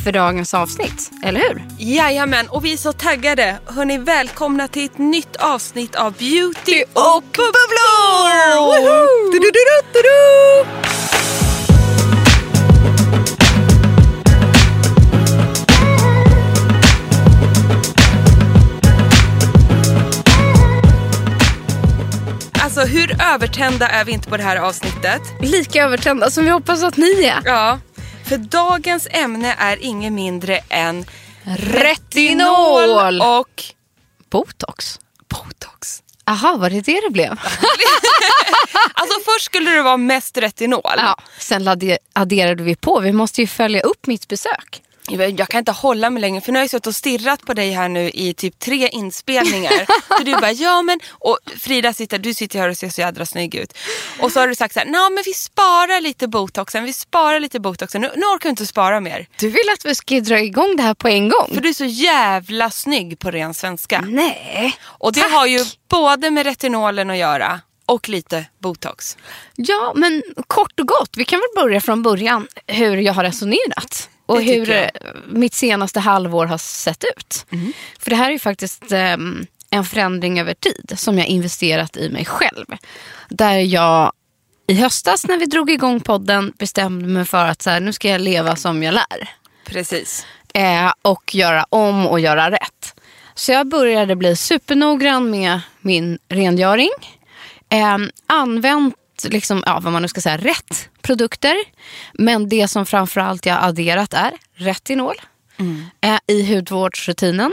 för dagens avsnitt, eller hur? Jajamän, och vi är så taggade. Hörni, välkomna till ett nytt avsnitt av Beauty och bubblor! Alltså hur övertända är vi inte på det här avsnittet? Lika övertända som vi hoppas att ni är. Ja, för dagens ämne är inget mindre än Retinol och Botox. botox. Aha, var det det det blev? Alltså först skulle det vara mest retinol. ja, sen adde- adderade vi på. Vi måste ju följa upp mitt besök. Jag kan inte hålla mig längre för nu har jag suttit och stirrat på dig här nu i typ tre inspelningar. så du bara, ja men, och Frida sitter, du sitter här och ser så jädra snygg ut. Och så har du sagt så här, nej men vi sparar lite botoxen, vi sparar lite botoxen. Nu, nu orkar jag inte spara mer. Du vill att vi ska dra igång det här på en gång? För du är så jävla snygg på ren svenska. Nej. Och det tack. har ju både med retinolen att göra och lite botox. Ja, men kort och gott. Vi kan väl börja från början hur jag har resonerat. Och hur mitt senaste halvår har sett ut. Mm. För det här är ju faktiskt ehm, en förändring över tid som jag investerat i mig själv. Där jag i höstas när vi drog igång podden bestämde mig för att så här, nu ska jag leva som jag lär. Precis. Eh, och göra om och göra rätt. Så jag började bli supernoggrann med min rengöring. Eh, använt liksom, ja, vad man nu ska säga, rätt produkter. Men det som framförallt jag adderat är retinol eh, i hudvårdsrutinen.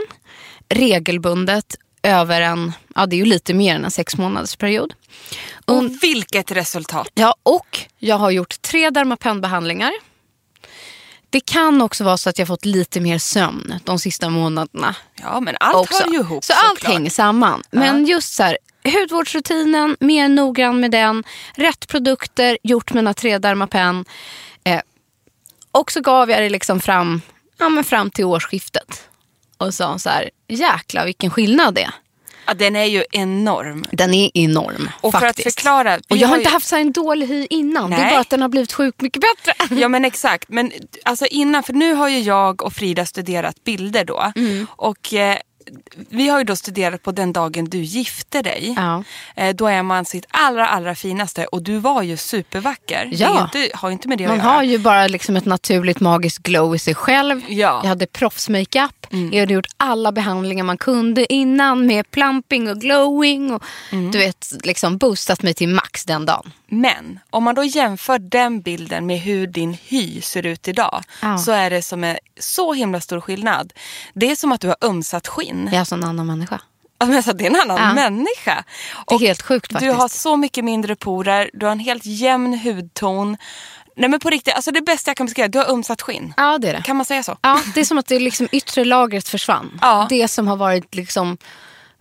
Regelbundet över en, ja det är ju lite mer än en sex månaders period. Och vilket resultat. Ja, och jag har gjort tre Dermapen-behandlingar. Det kan också vara så att jag fått lite mer sömn de sista månaderna. Ja men allt också. hör ju ihop Så allt såklart. hänger samman. Men just så här, hudvårdsrutinen, mer noggrann med den. Rätt produkter, gjort mina tre Dermapen. Eh, och så gav jag det liksom fram, ja, men fram till årsskiftet. Och sa så här, jäkla vilken skillnad det är. Ja, den är ju enorm. Den är enorm Och för faktiskt. att förklara. Och jag har ju- inte haft så en dålig hy innan. Det är Nej. bara att den har blivit sjukt mycket bättre. Ja men exakt. Men alltså innan, för nu har ju jag och Frida studerat bilder då. Mm. Och eh, vi har ju då studerat på den dagen du gifte dig. Ja. Eh, då är man sitt allra allra finaste och du var ju supervacker. Ja. Det inte, har inte med det Man har ju bara liksom ett naturligt magiskt glow i sig själv. Ja. Jag hade proffsmakeup. Jag hade gjort alla behandlingar man kunde innan med plumping och glowing. Och, Mm. Du vet, liksom boostat mig till max den dagen. Men om man då jämför den bilden med hur din hy ser ut idag. Ja. Så är det som en så himla stor skillnad. Det är som att du har ömsat skinn. Jag är alltså en annan människa. Alltså, det är en annan Ja. människa. Det är helt sjukt Du faktiskt. har så mycket mindre porer, du har en helt jämn hudton. Nej men på riktigt, alltså det bästa jag kan beskriva, du har ömsat skinn. Ja, det är det. Kan man säga så? Ja, det är som att det liksom yttre lagret försvann. Ja. Det som har varit liksom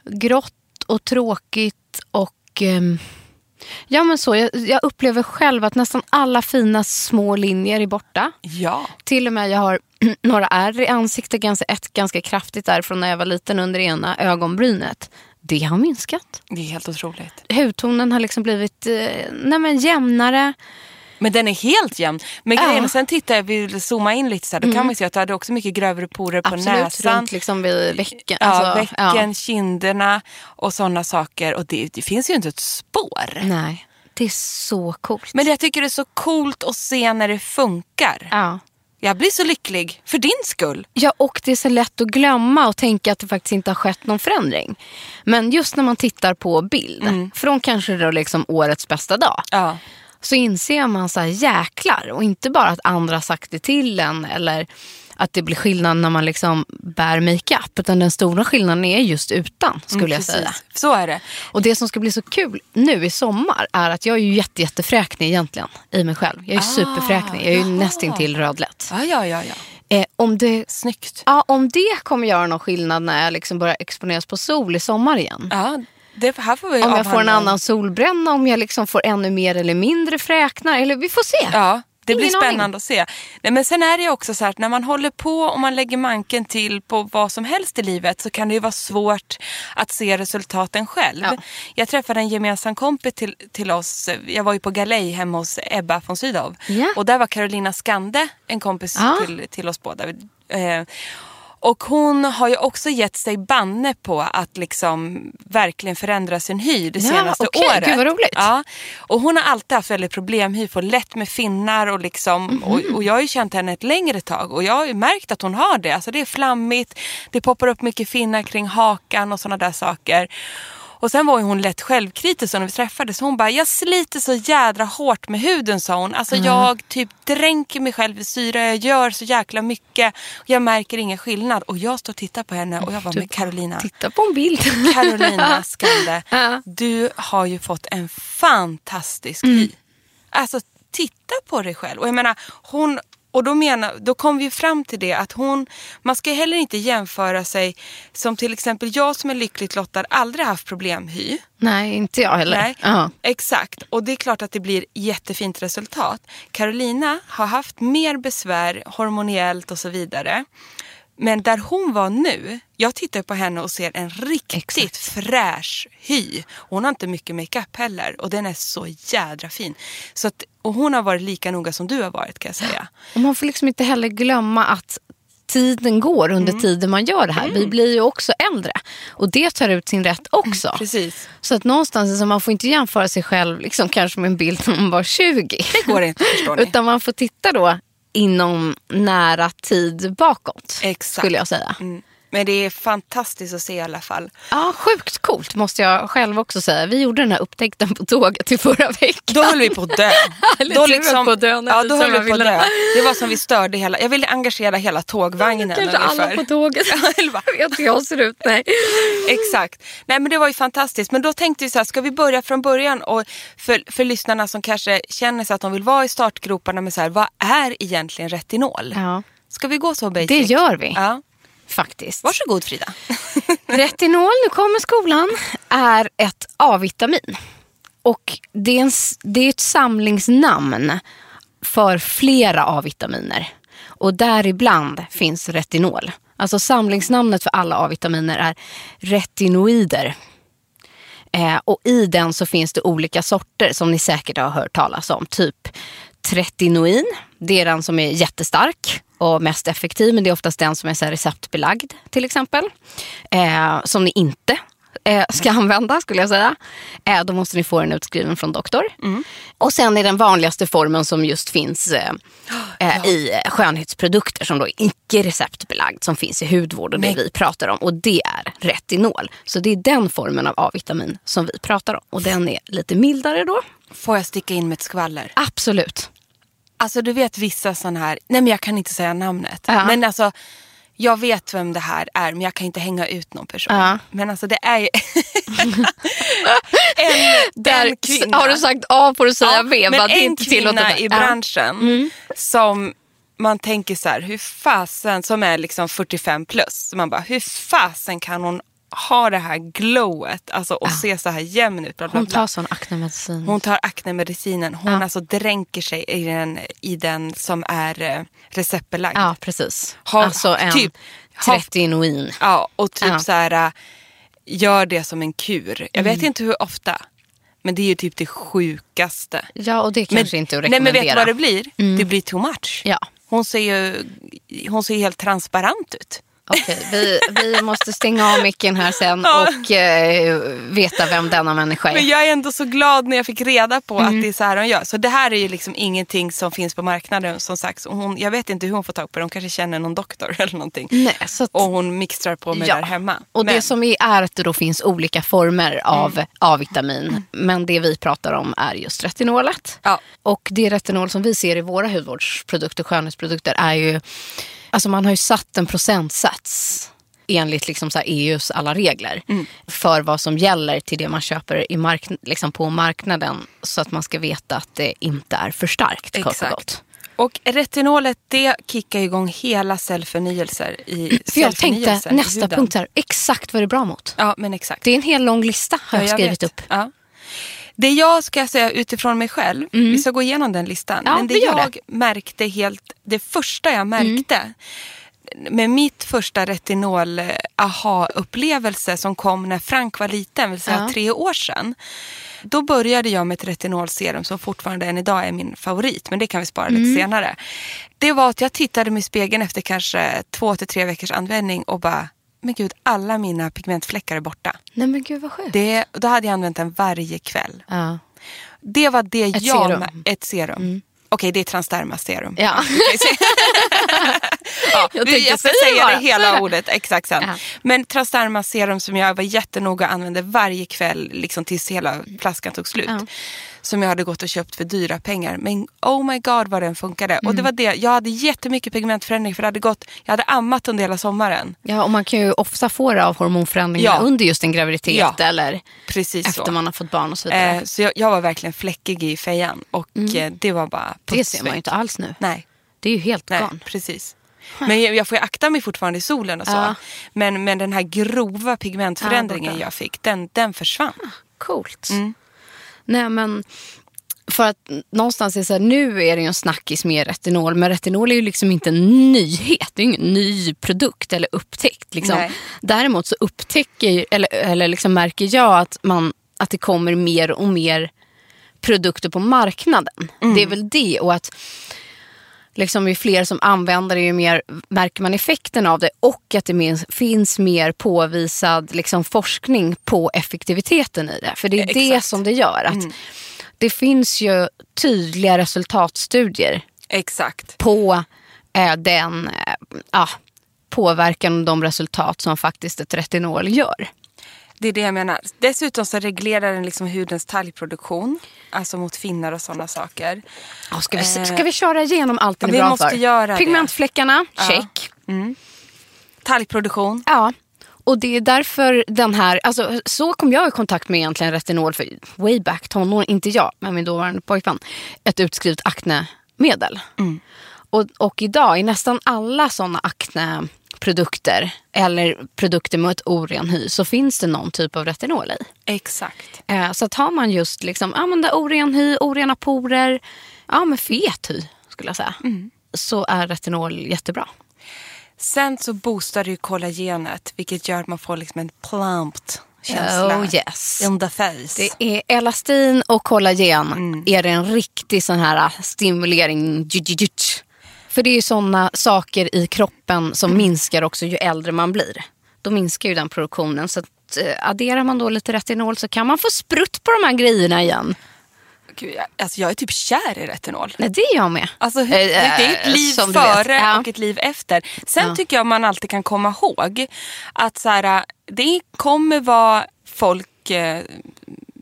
grått och tråkigt och... ehm, ja, men så. Jag, jag upplever själv att nästan alla fina små linjer är borta. Ja. Till och med jag har några ärr i ansiktet, ganska, ett ganska kraftigt där från när jag var liten under ena ögonbrynet. Det har minskat. Det är helt otroligt. Hudtonen har liksom blivit eh, nej men jämnare. Men den är helt jämn. Men Ja. Mm. grejen, är, sen tittar jag, vill zooma in lite så här, då kan man se att du hade också mycket grövre porer på Absolut, näsan. runt liksom vid vecken. Ja, Alltså, vecken, kinderna och sådana saker. Och det, det finns ju inte ett spår. Nej, det är så coolt. Men jag tycker det är så coolt att se när det funkar. ja. Jag blir så lycklig, för din skull. Ja, och det är så lätt att glömma och tänka att det faktiskt inte har skett någon förändring. Men just när man tittar på bild, från kanske då liksom årets bästa dag, Ja. Så inser man så här jäklar. Och inte bara att andra sagt det till en eller att det blir skillnad när man liksom bär makeup. Utan den stora skillnaden är just utan skulle Mm, jag säga. Så är det. Och det som ska bli så kul nu i sommar är att jag är ju jätte, jättefräknig egentligen i mig själv. Jag är Ah, superfräknig. Jag är ju nästintill rödlätt. Ja, ja, ja. ja. Eh, om, det, Snyggt. ja, om det kommer göra någon skillnad när jag liksom börjar exponeras på sol i sommar igen. Ja, det, här får vi Om jag får en annan solbränna, om jag liksom får ännu mer eller mindre fräknar. Eller vi får se. Ja, det blir Ingen aning. spännande att se. Nej, men sen är det också så här att när man håller på och man lägger manken till på vad som helst i livet så kan det ju vara svårt att se resultaten själv. Ja. Jag träffade en gemensam kompis till, till oss. Jag var ju på galej hemma hos Ebba von Sydow. Ja. Och där var Carolina Skande en kompis Ja. till, till oss båda. Eh, och hon har ju också gett sig banne på att liksom verkligen förändra sin hy det Ja, senaste okej. året. Gud, vad roligt. Ja, och hon har alltid haft väldigt problemhy, får lätt med finnar och liksom, Mhm. och, och jag har ju känt henne ett längre tag och jag har ju märkt att hon har det. Alltså det är flammigt, det poppar upp mycket finnar kring hakan och sådana där saker. Och sen var hon lätt självkritisk när vi träffades. Hon bara, jag sliter så jädra hårt med huden sa hon. Alltså jag typ dränker mig själv i syra, jag gör så jäkla mycket. Jag märker ingen skillnad. Och jag står och tittar på henne och jag var med Carolina. Titta på en bild. Carolina Skande, Ja. du har ju fått en fantastisk hy. Alltså titta på dig själv. Och jag menar, hon, och då, menar, då kom vi fram till det att hon, man ska heller inte jämföra sig som till exempel jag som är lyckligt lottad aldrig haft problemhy. Nej, inte jag heller. Nej, Ja. exakt. Och det är klart att det blir jättefint resultat. Carolina har haft mer besvär hormoniellt och så vidare. Men där hon var nu, jag tittar på henne och ser en riktigt Exakt. fräsch hy. Hon har inte mycket makeup heller och den är så jädra fin. Så att, och hon har varit lika noga som du har varit kan jag säga. Och man får liksom inte heller glömma att tiden går under Mm. tiden man gör det här. Vi blir ju också äldre. Och det tar ut sin rätt också. Precis. Så att någonstans, så man får inte jämföra sig själv liksom, kanske med en bild när man var 20. Det går inte förstår ni. Utan man får titta då inom nära tid bakåt. Exakt. Skulle jag säga. Mm. Men det är fantastiskt att se i alla fall. Ja, sjukt coolt måste jag själv också säga. Vi gjorde den här upptäckten på tåget i förra veckan. Då höll vi på att dö. Du höll på dö ja, då höll vi på att dö. Det var som vi störde hela, jag ville engagera hela tågvagnen Kanske alla på tåget. Jag vet hur jag ser ut. Nej. Exakt. Nej men det var ju fantastiskt. Men då tänkte vi så här, ska vi börja från början? Och för, för lyssnarna som kanske känner sig att de vill vara i startgroparna med så här, vad är egentligen retinol? Ja, Ska vi gå så basic? det gör vi Ja. Faktiskt. Varsågod Frida. Retinol, nu kommer skolan, är ett A-vitamin. Och det är, en, det är ett samlingsnamn för flera A-vitaminer. Och däribland finns retinol. Alltså samlingsnamnet för alla A-vitaminer är retinoider. Eh, och i den så finns det olika sorter som ni säkert har hört talas om. Typ tretinoin, det är den som är jättestark och mest effektiv. Men det är oftast den som är så receptbelagd till exempel. Eh, som ni inte eh, ska använda skulle jag säga. Eh, då måste ni få den utskriven från doktor. Och sen är den vanligaste formen som just finns eh, eh, i eh, skönhetsprodukter som då är icke receptbelagd som finns i hudvård och det Nej. vi pratar om. Och det är retinol. Så det är den formen av A-vitamin som vi pratar om. Och den är lite mildare då. Får jag sticka in med ett skvaller? Absolut. Alltså du vet vissa sådana här, nej men jag kan inte säga namnet. Ja. Men alltså, jag vet vem det här är men jag kan inte hänga ut någon person. Ja. Men alltså det är ju en, Där en kvinna. har du sagt A får du säga Ja, B. men bara det är en kvinna i Ja. Mm. branschen som man tänker så här, hur fasen, som är liksom 45 plus. Man bara, hur fasen kan hon ha det här glowet alltså, och se så här jämn ut? Bla, bla, Hon bla. tar sån aknemedicin. Hon tar aknemedicinen. Hon Ja. alltså dränker sig i den, i den som är eh, receptbelagd. Ja, precis. Ha- alltså en typ, ha- tretinoin. Ja, och typ Ja. så här, äh, gör det som en kur. Jag Mm. vet inte hur ofta, men det är ju typ det sjukaste. Ja, och det kanske inte är att nej, men rekommendera. vet du vad det blir? Det blir too much. Ja. Hon ser ju hon ser helt transparent ut. Okej, vi, vi måste stänga av micken här sen Ja. och eh, veta vem denna människa Men är. jag är ändå så glad när jag fick reda på Mm. att det är så här hon gör. Så det här är ju liksom ingenting som finns på marknaden som sagt. Hon, jag vet inte hur hon får tag på det. Hon kanske känner någon doktor eller någonting. Nej, så att, Och hon mixtrar på med Ja. där hemma. och det Men- som är, är att det då finns olika former av Mm. A-vitamin. Men det vi pratar om är just retinolet. Ja. Och det retinol som vi ser i våra hudvårdsprodukter, skönhetsprodukter, är ju Alltså man har ju satt en procentsats enligt liksom så EUs alla regler för vad som gäller till det man köper i mark liksom på marknaden så att man ska veta att det inte är för starkt. Exakt. Och retinolet det kickar igång hela cellförnyelser i För jag tänkte nästa punkt här, exakt vad det är bra mot. Ja, men exakt. Det är en hel lång lista har Ja, jag skrivit vet. upp. Ja. Det jag ska säga utifrån mig själv, vi ska gå igenom den listan. Ja, men det jag det. märkte helt, det första jag märkte med mitt första retinol eh, som kom när Frank var liten, vill säga Ja. tre år sedan. Då började jag med ett retinolserum som fortfarande än idag är min favorit, men det kan vi spara Mm. lite senare. Det var att jag tittade mig i spegeln efter kanske två till tre veckors användning och bara, men gud, alla mina pigmentfläckar är borta. Nej men gud vad sjukt. Det, då hade jag använt den varje kväll. Ja. Det var det Ett jag... serum. Mm. Ett serum. Okej, det är transderma serum. Ja. ja, Jag vi- jag ska säg säga bara, det hela det. ordet exakt sen. Ja. Men transderma serum som jag var jättenoga och använde varje kväll liksom tills hela flaskan tog slut. Ja. Som jag hade gått och köpt för dyra pengar. Men oh my god vad den funkade. Mm. Och det var det. Jag hade jättemycket pigmentförändring för det hade gått, jag hade ammat under hela sommaren. ja, och man kan ju ofta få det av hormonförändringar Ja. under just en graviditet Ja. eller Precis efter så. man har fått barn och så vidare. Eh, så jag, jag var verkligen fläckig i fejan. Och eh, det var bara Mm. det ser man ju inte alls nu. Nej. Det är ju helt Nej, garn. precis. Men jag, jag får ju akta mig fortfarande i solen och så. Ja. Men, men den här grova pigmentförändringen Ja, borta. jag fick, den, den försvann. Coolt. Mm. Nej men för att någonstans är så här, nu är det ju en snackis med retinol. Men retinol är ju liksom inte en nyhet. Det är ju ingen ny produkt eller upptäckt. Liksom. Däremot så upptäcker, eller, eller liksom märker jag att, man, att det kommer mer och mer produkter på marknaden. Mm. Det är väl det. Och att liksom ju fler som använder det ju mer märker man effekten av det och att det finns mer påvisad liksom, forskning på effektiviteten i det. För det är det Exakt. som det gör. Att Det finns ju tydliga resultatstudier Exakt. på eh, den eh, ja, påverkan och de resultat som faktiskt ett retinol gör. Det är det jag menar. Dessutom så reglerar den liksom hudens talgproduktion. Alltså mot finnar och sådana saker. Ja, ska, vi, ska vi köra igenom allt den Ja, är vi bra måste för? göra det. Pigmentfläckarna, check. Talgproduktion. Ja, och det är därför den här, alltså så kom jag i kontakt med egentligen retinol för way back tonåren, inte jag, men min dåvarande pojkvän, ett utskrivet aknemedel. Och, och idag i nästan alla sådana akneprodukter eller produkter med ett oren hy så finns det någon typ av retinol i. Exakt. Eh, så att har man just liksom, ja, men det är oren hy, orena porer, ja men fet hy skulle jag säga. Så är retinol jättebra. Sen så boostar det ju kollagenet. Vilket gör att man får liksom en plumped känsla. Oh yes. In the face. Det är elastin och kollagen. Är det en riktig sån här stimulering. För det är ju såna saker i kroppen som minskar också ju äldre man blir. Då minskar ju den produktionen. Så att, eh, adderar man då lite retinol så kan man få sprutt på de här grejerna igen. Gud, jag, alltså jag är typ kär i retinol. Nej, det är jag med. Alltså, Eh, det är ett liv som du vet. före Ja. och ett liv efter. Sen Ja. tycker jag man alltid kan komma ihåg att så här, det kommer vara folk eh,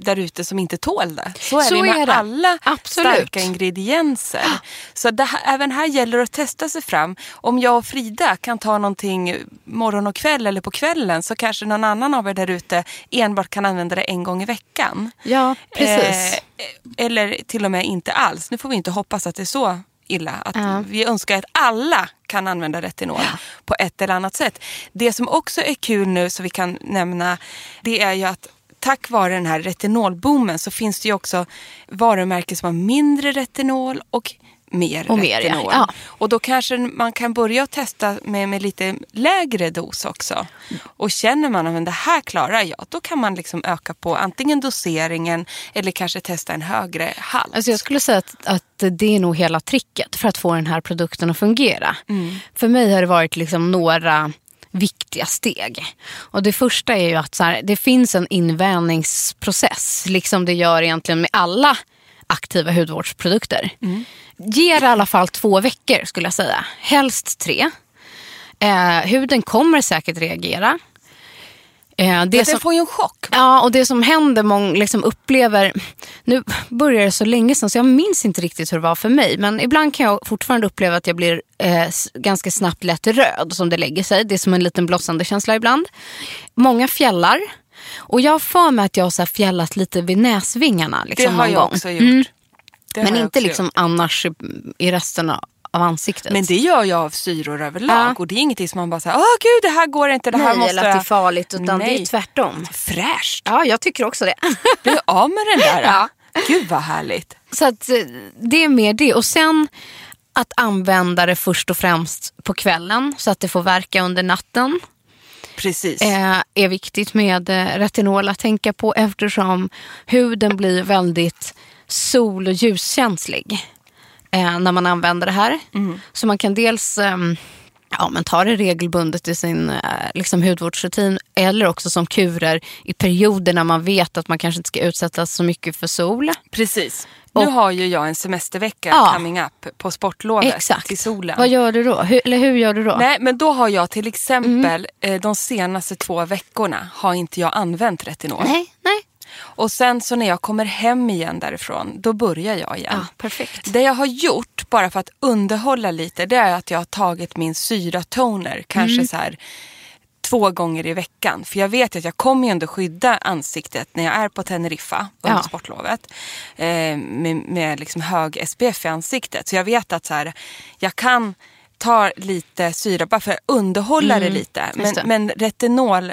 där ute som inte tål det. Så är Så det med är det. alla Absolut. starka ingredienser. Så det även här gäller det att testa sig fram. Om jag och Frida kan ta någonting morgon och kväll eller på kvällen så kanske någon annan av er där ute enbart kan använda det en gång i veckan. Ja, precis. Eh, eller till och med inte alls. Nu får vi inte hoppas att det är så illa. Att Ja. Vi önskar att alla kan använda retinol på ett eller annat sätt. Det som också är kul nu som vi kan nämna det är ju att tack vare den här retinolboomen så finns det ju också varumärken som har mindre retinol och mer Och mer, ja. retinol. Ja. Och då kanske man kan börja testa med, med lite lägre dos också. Och känner man att det här klarar jag, då kan man liksom öka på antingen doseringen eller kanske testa en högre halt. Alltså jag skulle säga att, att det är nog hela tricket för att få den här produkten att fungera. För mig har det varit liksom några viktiga steg. Och det första är ju att så här, det finns en invänjningsprocess, liksom det gör egentligen med alla aktiva hudvårdsprodukter. Ger i alla fall två veckor skulle jag säga, helst tre. Eh, huden kommer säkert reagera. Eh, det som, får ju en chock. Ja, och det som händer, många liksom upplever... Nu börjar det så länge sedan så jag minns inte riktigt hur det var för mig. Men ibland kan jag fortfarande uppleva att jag blir eh, ganska snabbt lätt röd som det lägger sig. Det är som en liten blossande känsla ibland. Många fjällar. Och jag har för mig att jag har fjällat lite vid näsvingarna. Det Liksom, har någon jag gång. också gjort. Mm. Det har Men inte liksom gjort. annars i, i resten av ansiktet. Men det gör jag av syror överlag. Ja. Och det är ingenting som man bara säger, åh gud det här går inte, det här Nej, måste eller att det är farligt. Utan det Nej. är tvärtom. Fräscht. Ja, jag tycker också det. Bli av med den där. Ja. Gud vad härligt. Så att eh, det är mer det. Och sen att använda det först och främst på kvällen så att det får verka under natten. Precis. Eh, är viktigt med eh, retinol att tänka på eftersom huden blir väldigt sol och ljuskänslig eh, när man använder det här. Så man kan dels ehm, ja, men ta det regelbundet i sin eh, liksom, hudvårdsrutin eller också som kurer i perioder när man vet att man kanske inte ska utsättas så mycket för sol. Precis. Nu Och- har ju jag en semestervecka Ja. coming up på sportlovet Exakt. till solen. Vad gör du då? Hur, eller hur gör du då? Nej, men då har jag till exempel Mm. eh, de senaste två veckorna har inte jag använt retinol. nej. nej. Och sen så när jag kommer hem igen därifrån, då börjar jag igen. Ja, perfekt. Det jag har gjort, bara för att underhålla lite, det är att jag har tagit min syratoner kanske Mm. så här två gånger i veckan. För jag vet att jag kommer ju ändå skydda ansiktet när jag är på Teneriffa under Ja. sportlovet. Eh, med med liksom hög SPF i ansiktet. Så jag vet att så här, jag kan ta lite syra bara för att underhålla det lite. Men, Mm. det. men retinol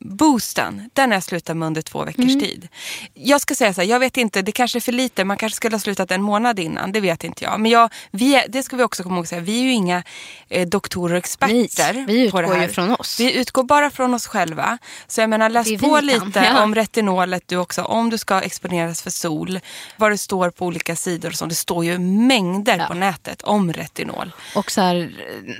boosten, den har jag slutat med under två veckors Mm. tid. Jag ska säga så här, jag vet inte, det kanske är för lite, man kanske skulle ha slutat en månad innan, det vet inte jag. Men jag, vi är, det ska vi också komma ihåg, säga, vi är ju inga eh, doktorer och experter Nej, vi på det utgår här. ju från oss. Vi utgår bara från oss själva. Så jag menar, läs på lite ja. om retinolet du också, om du ska exponeras för sol, vad det står på olika sidor och så. Det står ju mängder Ja. på nätet om retinol. Och så här,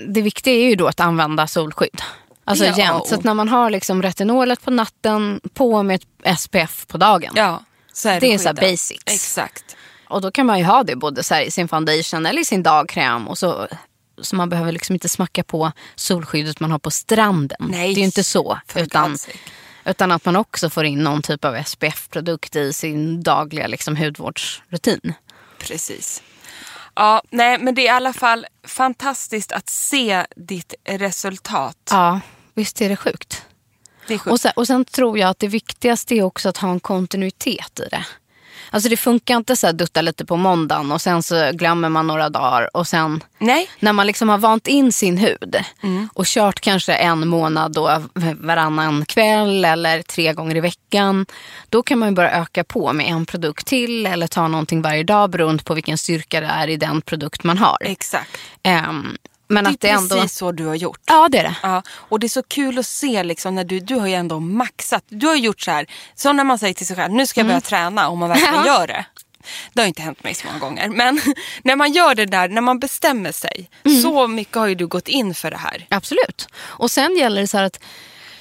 det viktiga är ju då att använda solskydd. Alltså Ja, jämt. Så att när man har liksom retinolet på natten, på med ett SPF på dagen. Ja, så är Det det är så basics. Exakt. Och då kan man ju ha det både så i sin foundation eller i sin dagkräm. Och så, så man behöver liksom inte smacka på solskyddet man har på stranden. Nej, det är ju inte så. Utan, utan att man också får in någon typ av SPF-produkt i sin dagliga liksom, hudvårdsrutin. Precis. Ja, nej, men det är i alla fall fantastiskt att se ditt resultat. Ja, visst är det sjukt. Det är sjukt. Och sen, och sen tror jag att det viktigaste är också att ha en kontinuitet i det. Alltså det funkar inte så här dutta lite på måndagen och sen så glömmer man några dagar och sen Nej, när man liksom har vant in sin hud och kört kanske en månad då varannan kväll eller tre gånger i veckan. Då kan man ju börja öka på med en produkt till eller ta någonting varje dag beroende på vilken styrka det är i den produkt man har. exakt. Ehm, men Det är att det ändå... precis så du har gjort. Ja det är det. Ja, och det är så kul att se liksom när du, du har ju ändå maxat. Du har gjort så här, så när man säger till sig själv, nu ska jag börja träna och man verkligen Mm. Gör det. Det har inte hänt mig så många gånger. Men när man gör det där, när man bestämmer sig. Mm. Så mycket har ju du gått in för det här. Absolut. Och sen gäller det så här att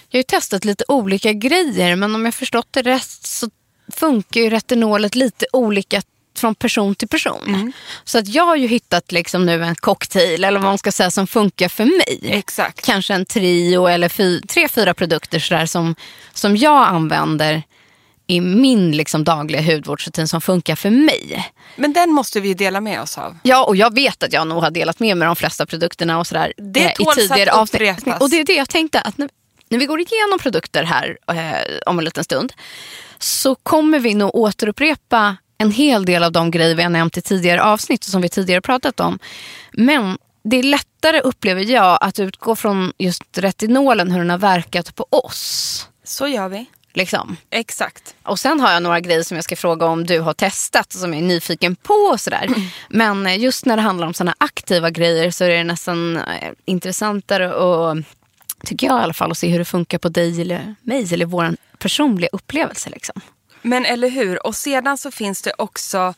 jag har ju testat lite olika grejer men om jag förstått det rätt så funkar ju retinolet lite olika från person till person. Så att jag har ju hittat liksom nu en cocktail eller vad man ska säga som funkar för mig. Exakt. Kanske en trio eller fy, tre, fyra produkter sådär som, som jag använder i min liksom dagliga hudvårdsrutin som funkar för mig. Men den måste vi dela med oss av. Ja, och jag vet att jag nog har delat med mig de flesta produkterna och sådär. Det eh, tåls att upprepas. Och det är det jag tänkte att när, när vi går igenom produkter här eh, om en liten stund så kommer vi nog återupprepa en hel del av de grejer vi har nämnt i tidigare avsnitt och som vi tidigare pratat om. Men det är lättare upplever jag att utgå från just retinolen, hur den har verkat på oss. Så gör vi. Liksom. Exakt. Och sen har jag några grejer som jag ska fråga om du har testat som jag är nyfiken på. Och sådär. Men eh, just när det handlar om sådana aktiva grejer så är det nästan eh, intressantare och tycker jag i alla fall att se hur det funkar på dig eller mig eller vår personliga upplevelse. Liksom. Men eller hur? Och sedan så finns det också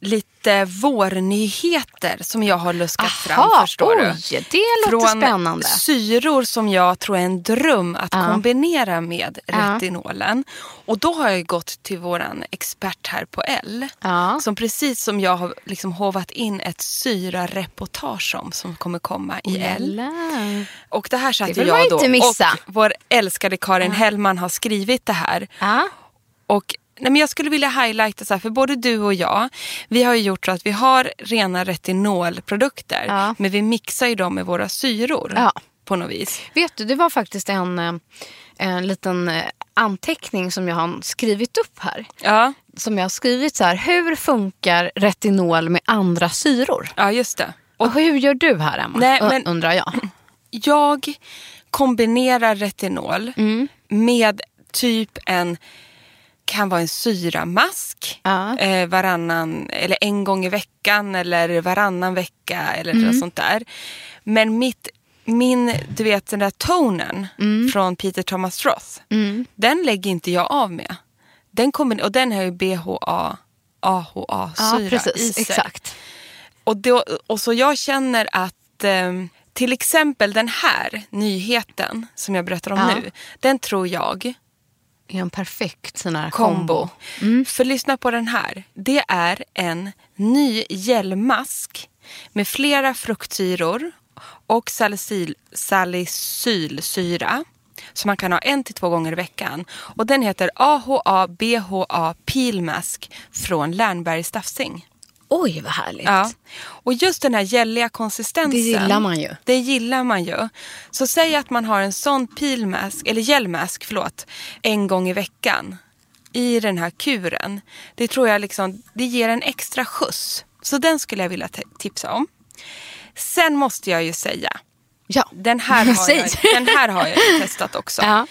lite vårnyheter som jag har luskat fram. Aha, förstår oj, du. det låter Från spännande. syror som jag tror är en dröm att Ja. kombinera med Ja. retinolen. Och då har jag gått till våran expert här på L. Ja. Som precis som jag har liksom hovat in ett syrareportage om som kommer komma i L. Jävlar. Och det här satt Det jag då och vår älskade Karin Hellman har skrivit det här. Och nej, men jag skulle vilja highlighta så här, för både du och jag, vi har ju gjort så att vi har rena retinolprodukter, Ja. men vi mixar ju dem med våra syror Ja. på något vis. Vet du, det var faktiskt en, eh, en liten eh, anteckning som jag har skrivit upp här. Ja, Som jag har skrivit så här, hur funkar retinol med andra syror? ja just det. Och hur gör du här Emma? Nej, men- Undrar jag. Jag kombinerar retinol Mm. med typ en kan vara en syramask Ja. eh, varannan, eller en gång i veckan eller varannan vecka eller Mm. något sånt där. Men mitt, min, du vet den där tonen Mm. från Peter Thomas Roth, den lägger inte jag av med. Den kommer, och den har ju BHA, AHA-syra Ja, i precis. sig. Exakt. Och, då, och så jag känner att eh, till exempel den här nyheten som jag berättar om Ja. nu, den tror jag är en perfekt sån här kombo. Mm. För lyssna på den här. Det är en ny gelmask med flera fruktsyror och salicyl, salicylsyra. Så man kan ha en till två gånger i veckan. Och den heter AHA BHA Peel Mask från Lernberg Staffsing. Oj, vad härligt. Ja. Och just den här gälliga konsistensen. Det gillar man ju. Det gillar man ju. Så säg att man har en sån peelmask, eller gelmask, förlåt, en gång i veckan i den här kuren. Det tror jag liksom, det ger en extra skjuts. Så den skulle jag vilja tipsa om. Sen måste jag ju säga, Ja. den här har, jag, den här har jag testat också. Ja.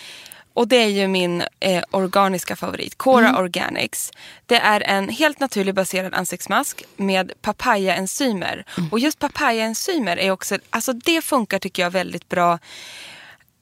Och det är ju min eh, organiska favorit, Cora Mm. Organics. Det är en helt naturlig baserad ansiktsmask med papayaenzymer. Mm. Och just papayaenzymer är också, alltså det funkar tycker jag väldigt bra.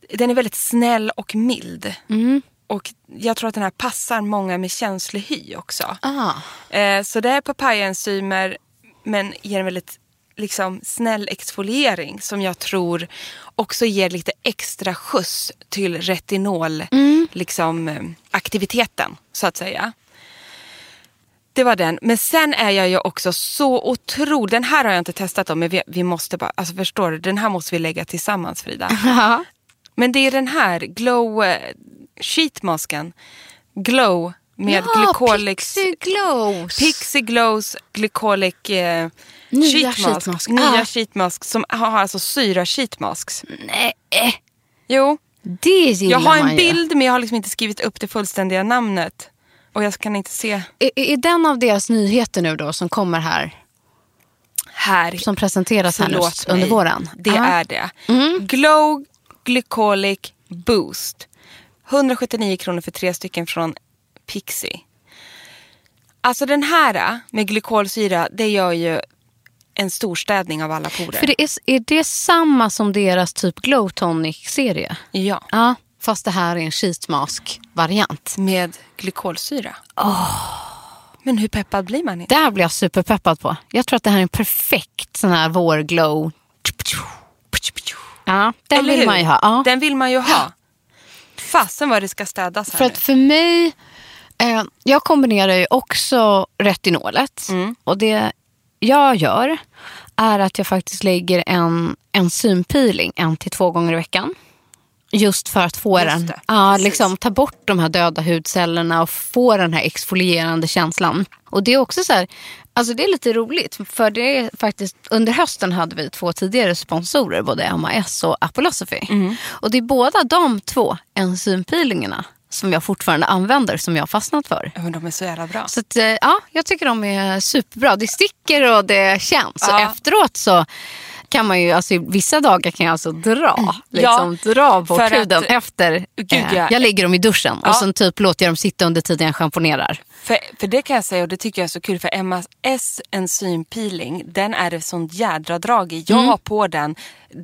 Den är väldigt snäll och mild. Mm. Och jag tror att den här passar många med känslig hy också. Ah. Eh, så det är papayaenzymer men ger en väldigt liksom, snäll exfoliering som jag tror också ger lite extra skjuts till retinol liksom, eh, aktiviteten så att säga. Det var den. Men sen är jag ju också så otrolig. Den här har jag inte testat om men vi, vi måste bara, alltså förstår du, den här måste vi lägga tillsammans Frida. Ja. Men det är den här glow eh, sheetmasken. Glow med ja, glycolic Pixie Glows. Pixie Glows Glycolic eh, Nya sheetmask. sheetmask. Nya Ah. sheetmask som har alltså syra sheetmasks. Nej, Jo, det gillar jag har man en ju. bild men jag har liksom inte skrivit upp det fullständiga namnet. Och jag kan inte se Är, är den av deras nyheter nu då som kommer här, här. som presenteras här nu under våren? Det Ja. är det. Glow Glycolic Boost. 179 kronor för tre stycken från Pixie. Alltså den här med glykolsyra, det gör ju en storstädning av alla porer. För det är, är det samma som deras typ Glow Tonic-serie? Ja, Ja, fast det här är en sheetmask-variant. med glykolsyra. Men hur peppad blir man? Det här blir jag superpeppad på. Jag tror att det här är en perfekt sån här vårglow. Ja, den Eller vill hur? man ju ha. Ja. Den vill man ju ha. Fasen vad det ska städas här För nu. att för mig, eh, jag kombinerar ju också retinolet. Mm. Och det jag gör är att jag faktiskt lägger en enzympeeling en till två gånger i veckan. Just för att få den, ja, liksom, ta bort de här döda hudcellerna och få den här exfolierande känslan. Och det är också så här, alltså det är lite roligt. För det är faktiskt, under hösten hade vi två tidigare sponsorer, både MAS och Apolosophy. Mm. Och det är båda de två enzympeelingarna som jag fortfarande använder som jag har fastnat för. Men de är så jävla bra. Så att, eh, ja, jag tycker de är superbra. Det sticker och det känns. Ja. Och efteråt så kan man ju, alltså vissa dagar kan jag alltså dra, liksom, dra bort för att- efter. Gud, eh, ja. jag lägger dem i duschen Ja. och sen typ låter jag dem sitta under tiden jag schamponerar. För, för det kan jag säga och det tycker jag är så kul för MAS enzympeeling den är det sånt jädra drag i. Jag har på den,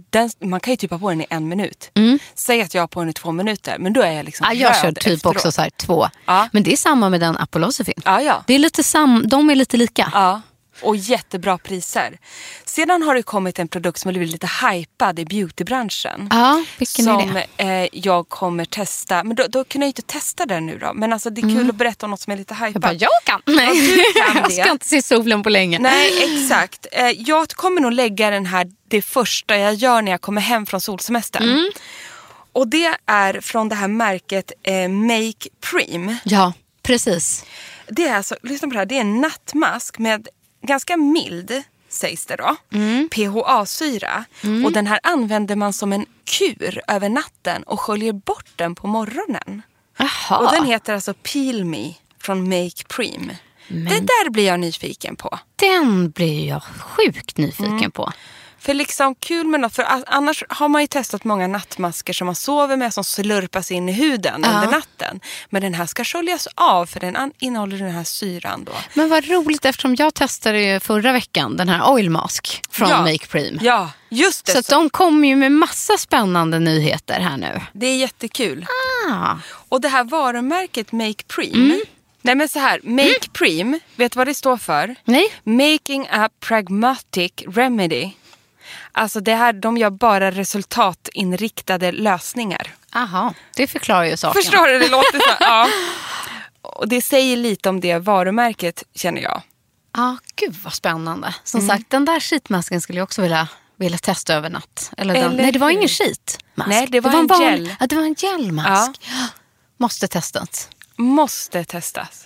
den, man kan ju typ ha på den i en minut. Säg att jag har på den i två minuter men då är jag liksom Ja, jag kör typ efteråt. också så här två. Ja. Men det är samma med den Apolosophin. Ja, ja. Det är lite sam, de är lite lika. Ja. Och jättebra priser. Sedan har det kommit en produkt som har blivit lite hypad i beautybranschen. Ja, vilken som är det? Eh, jag kommer testa. Men då, då kan jag inte testa den nu då. Men alltså det är kul att berätta om något som är lite hypat. Mm. Jag bara, jag kan. Nej, du kan jag ska inte se solen på länge. Nej, exakt. Eh, jag kommer nog lägga den här det första jag gör när jag kommer hem från solsemestern. Mm. Och det är från det här märket eh, Make Prim. Ja, precis. Det är alltså, lyssna på det här, det är en nattmask med ganska mild, sägs det då, Mm. PHA-syra. Och den här använder man som en kur över natten och sköljer bort den på morgonen. Jaha. Och den heter alltså Peel Me från Make Prim. Det där blir jag nyfiken på. Den blir jag sjukt nyfiken Mm. på. För liksom kul med något, för annars har man ju testat många nattmasker som man sover med som slurpas in i huden Ja. under natten. Men den här ska sköljas av för den innehåller den här syran då. Men vad roligt eftersom jag testade ju förra veckan den här oil mask från Ja. Make Prim. Ja, just det. Så Så de kommer ju med massa spännande nyheter här nu. Det är jättekul. Ah. Och det här varumärket Make Prim. Mm. Nej men så här, Make Prim, vet du vad det står för? Nej? Making a pragmatic remedy. Alltså det här, de gör bara resultatinriktade lösningar. Aha, det förklarar ju saken. Förstår du? Det låter så. Ja. Och det säger lite om det varumärket känner jag. Ja, gud vad spännande. Som Mm. sagt, den där sheetmasken skulle jag också vilja, vilja testa över natt. Eller Eller nej, det var ingen sheetmask. Nej, det var en vanlig- gel. Ja, det var en gelmask. Måste testas. Måste testas.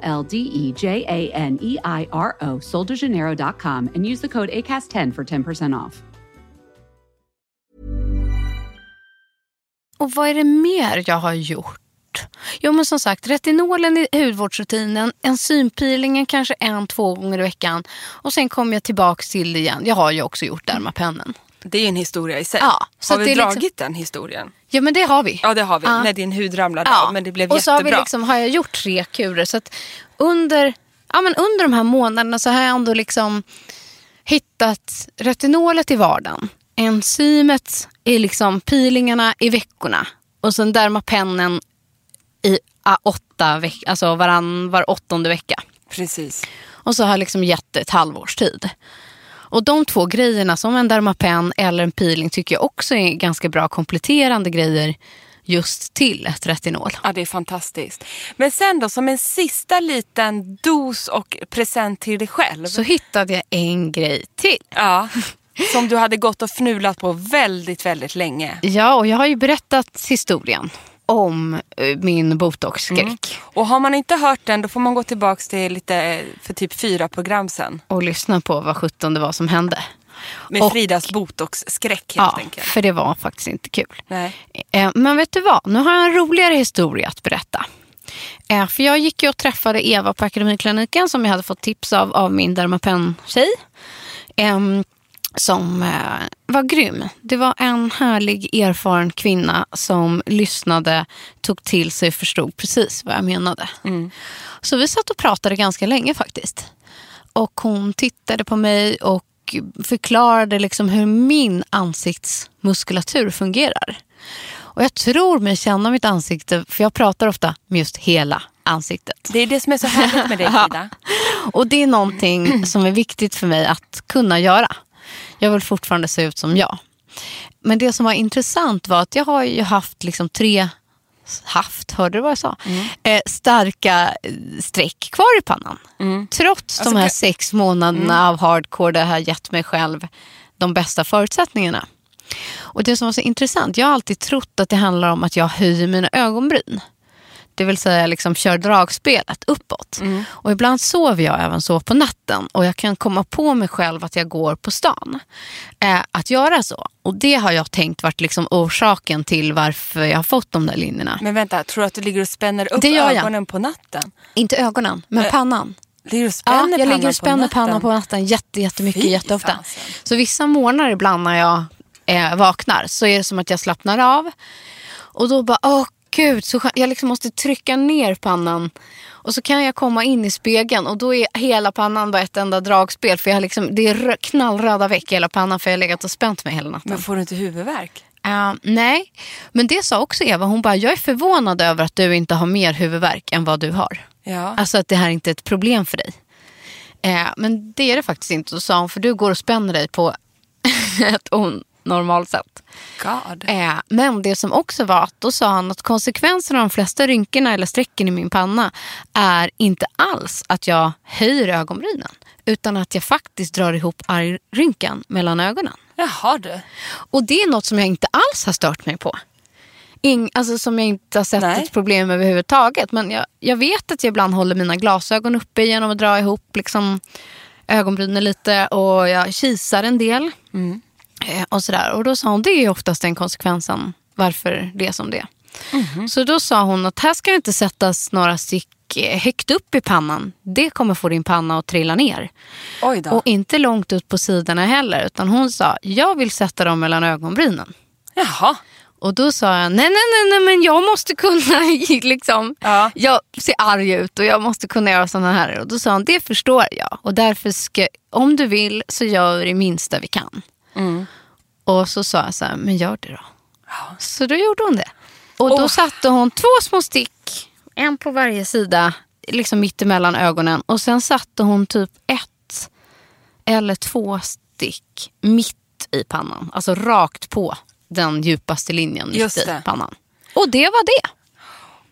L D E J A N E I R O, soldajanero.com, and use the code ACAST10 for 10% off. Och vad är det mer jag har gjort? Jo men som sagt, retinolen i hudvårdsrutinen, enzympeelingen kanske en, två gånger i veckan. Och sen kommer jag tillbaka till det igen. Jag har ju också gjort Dermapennen. Det är ju en historia i sig. Ja, så har vi dragit liksom- den historien? Ja men det har vi. Ja det har vi, Ja. när din hud ramlade Ja. av. Men det blev och så har, vi jättebra. liksom, har jag gjort tre kurer. Så att under, ja, men under de här månaderna så har jag ändå liksom hittat retinolet i vardagen. Enzymet i liksom peelingarna i veckorna. Och sen dermapennen i ah, åtta veck- alltså varann, var åttonde vecka. Precis. Och så har jag liksom gett det ett halvårs tid. Och de två grejerna, som en dermapen eller en peeling, tycker jag också är ganska bra kompletterande grejer just till ett retinol. Ja, det är fantastiskt. Men sen då, som en sista liten dos och present till dig själv. Så hittade jag en grej till. Ja, som du hade gått och fnulat på väldigt, väldigt länge. Ja, och jag har ju berättat historien om eh, min botoxskräck. Och har man inte hört den, då får man gå tillbaka till lite eh, för typ fyra program sen. Och lyssna på vad sjutton det var som hände. Med Och- Fridas botoxskräck helt Ja, enkelt. för det var faktiskt inte kul. Nej. Eh, Men vet du vad? Nu har jag en roligare historia att berätta. För jag gick ju och träffade Eva på Akademikliniken som jag hade fått tips av av min Dermapen-tjej. Som eh, var grym. Det var en härlig erfaren kvinna som lyssnade, tog till sig och förstod precis vad jag menade. Så vi satt och pratade ganska länge faktiskt. Och hon tittade på mig och förklarade liksom hur min ansiktsmuskulatur fungerar. Och jag tror mig känna mitt ansikte, för jag pratar ofta med just hela ansiktet. Det är det som är så härligt med dig Frida. Och det är någonting som är viktigt för mig att kunna göra. Jag vill fortfarande se ut som jag. Men det som var intressant var att jag har ju haft liksom tre haft, hörde du vad jag sa? Eh, starka eh, streck kvar i pannan. Trots de här sex månaderna av hardcore det har gett mig själv de bästa förutsättningarna. Och det som var så intressant, jag har alltid trott att det handlar om att jag höjer mina ögonbryn. Det vill säga liksom kör dragspelet uppåt. Mm. Och ibland sover jag även så på natten och jag kan komma på mig själv att jag går på stan. Eh, att göra så. Och det har jag tänkt varit liksom orsaken till varför jag har fått de där linjerna. Men vänta, tror du att du ligger och spänner upp ögonen på natten? Inte ögonen, men Eh, pannan. Ligger och Ja, jag ligger och spänner på pannan på natten jätte, jättemycket, Fy jätteofta. fasen. Så vissa morgnar ibland när jag eh, vaknar så är det som att jag slappnar av. Och då bara, åh gud, så jag liksom måste trycka ner pannan. Och så kan jag komma in i spegeln och då är hela pannan bara ett enda dragspel. För jag liksom, det är rö- knallröda veck i hela pannan för jag har legat och spänt mig hela natten. Men får du inte huvudvärk? Eh, nej, men det sa också Eva. Hon bara, jag är förvånad över att du inte har mer huvudvärk än vad du har. Ja. Alltså att det här inte är ett problem för dig. Eh, men det är det faktiskt inte. Då sa hon, för du går och spänner dig på ett onormalt sätt. God. Eh, men det som också var att då sa han att konsekvensen av de flesta rynkorna eller strecken i min panna är inte alls att jag höjer ögonbrynen. Utan att jag faktiskt drar ihop argrynkan mellan ögonen. Jaha du. Och det är något som jag inte alls har stört mig på. Ing, alltså som jag inte har sett Nej. ett problem överhuvudtaget. Men jag, jag vet att jag ibland håller mina glasögon uppe genom att dra ihop liksom, ögonbrynen lite och jag kisar en del. Mm. Eh, och, sådär. och då sa hon, det är oftast den konsekvensen varför det är som det är. Mhm. Så då sa hon att här ska det inte sättas några stick eh, högt upp i pannan. Det kommer få din panna att trilla ner. Oj då. Och inte långt ut på sidorna heller. Utan hon sa, jag vill sätta dem mellan ögonbrynen. Jaha. Och då sa jag, nej, nej, nej, nej men jag måste kunna, liksom, Ja. jag ser arg ut och jag måste kunna göra sådana här. Och då sa han, det förstår jag. Och därför ska, om du vill så gör vi det minsta vi kan. Mm. Och så sa jag så här, men gör det då. Så då gjorde hon det. Och då Åh. satte hon två små stick, en på varje sida, liksom mitt emellan ögonen. Och sen satte hon typ ett eller två stick mitt i pannan. Alltså rakt på den djupaste linjen mitt i pannan. Och det var det.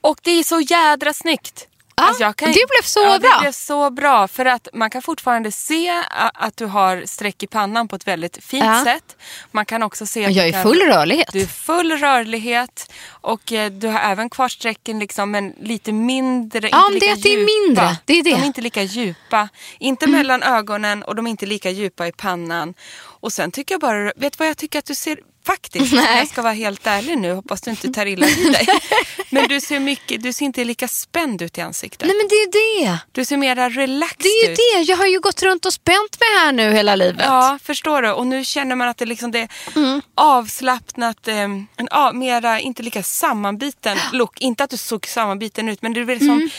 Och det är så jädra snyggt. Alltså, Ja, och det blev så ja, bra. Det blev så bra för att man kan fortfarande se att du har streck i pannan på ett väldigt fint Ja. sätt. Man kan också se att jag är kan- full rörlighet. Du är full rörlighet och eh, du har även kvar strecken liksom, men lite mindre. Ja, inte det lika det är mindre. Det är det. Mm. De är inte lika djupa. Inte mellan ögonen och de är inte lika djupa i pannan. Och sen tycker jag bara, vet du vad jag tycker att du ser Faktiskt, Nej. jag ska vara helt ärlig nu, hoppas du inte tar illa vid dig. Men du ser, mycket, du ser inte lika spänd ut i ansiktet. Nej men det är det. Du ser mera relaxed Det är ju ut. det. Jag har ju gått runt och spänt mig här nu hela livet. Ja, förstår du. Och nu känner man att det, liksom det är Mm. avslappnat, eh, en a, mera, inte lika sammanbiten look. Inte att du såg sammanbiten ut, men det är väl som, Mm.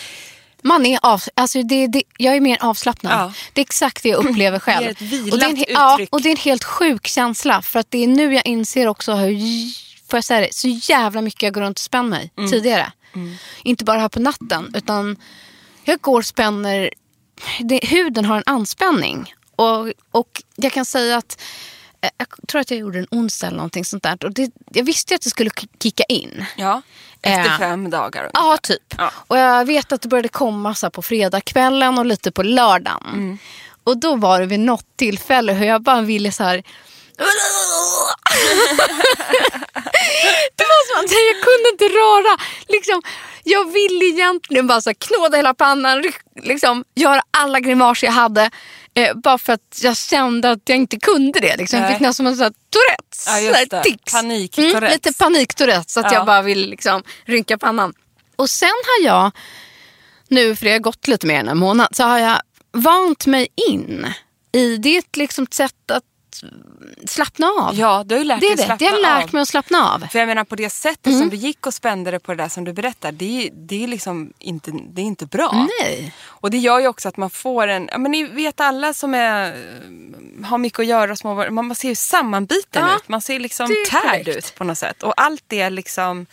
Man är av, alltså det, det, jag är mer avslappnad. Ja. Det är exakt det jag upplever själv. Det är ett vilat och det är en, he- ja, uttryck. och det är en helt sjuk känsla. För att det är nu jag inser också hur, får jag säga det, så jävla mycket jag går runt och spänner mig Mm. tidigare. Inte bara här på natten, utan jag går och spänner, det, huden har en anspänning. Och, och jag kan säga att eh, jag tror att jag gjorde en onsdag eller någonting sånt där. Och det, jag visste att det skulle kicka in. ja, efter Eh, fem dagar. Ja, typ. Ja. Och jag vet att det började komma så på fredagskvällen och lite på lördagen. Mm. Och då var det vid något tillfälle hur jag bara ville så här... det var som att jag kunde inte röra. Liksom, jag ville egentligen bara så här knåda hela pannan, liksom, göra alla grimaser jag hade. Eh, bara för att jag kände att jag inte kunde det. Liksom. Jag fick nästan en sån här Tourettes. Ja, tics. Panik-Tourettes. Mm, lite panik-Tourettes. Så att Ja. jag bara vill liksom, rynka pannan. Och sen har jag, nu för det har gått lite mer än en månad, så har jag vant mig in i det är liksom ett sätt att slappna av. Ja, du har ju lärt det dig det. Det har lärt mig att slappna av. För jag menar på det sättet Mm. som du gick och spände det på det där som du berättar, det är, det är liksom inte, det är inte bra. Nej. Och det gör ju också att man får en, ja men ni vet alla som är, har mycket att göra, små, man ser ju sammanbiten Ja, ut. Man ser liksom det är tärd ut på något sätt. Och allt det liksom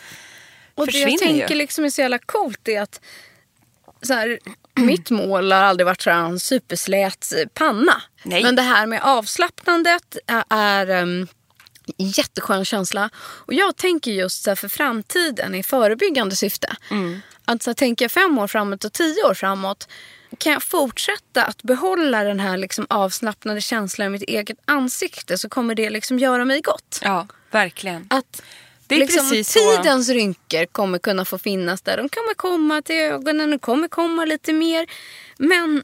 Och det försvinner jag tänker ju. liksom är så jävla coolt är att så här, mitt mål har aldrig varit så en superslät panna. Nej. Men det här med avslappnandet är, är um, jätteskön känsla. Och jag tänker just så för framtiden i förebyggande syfte. Mm. Att så här, tänker jag fem år framåt och tio år framåt. kan jag fortsätta att behålla den här liksom avslappnade känslan i mitt eget ansikte så kommer det liksom göra mig gott. Ja, verkligen. Att Det är liksom, precis så. tidens rynkor kommer kunna få finnas där. De kommer komma till ögonen, de kommer komma lite mer. Men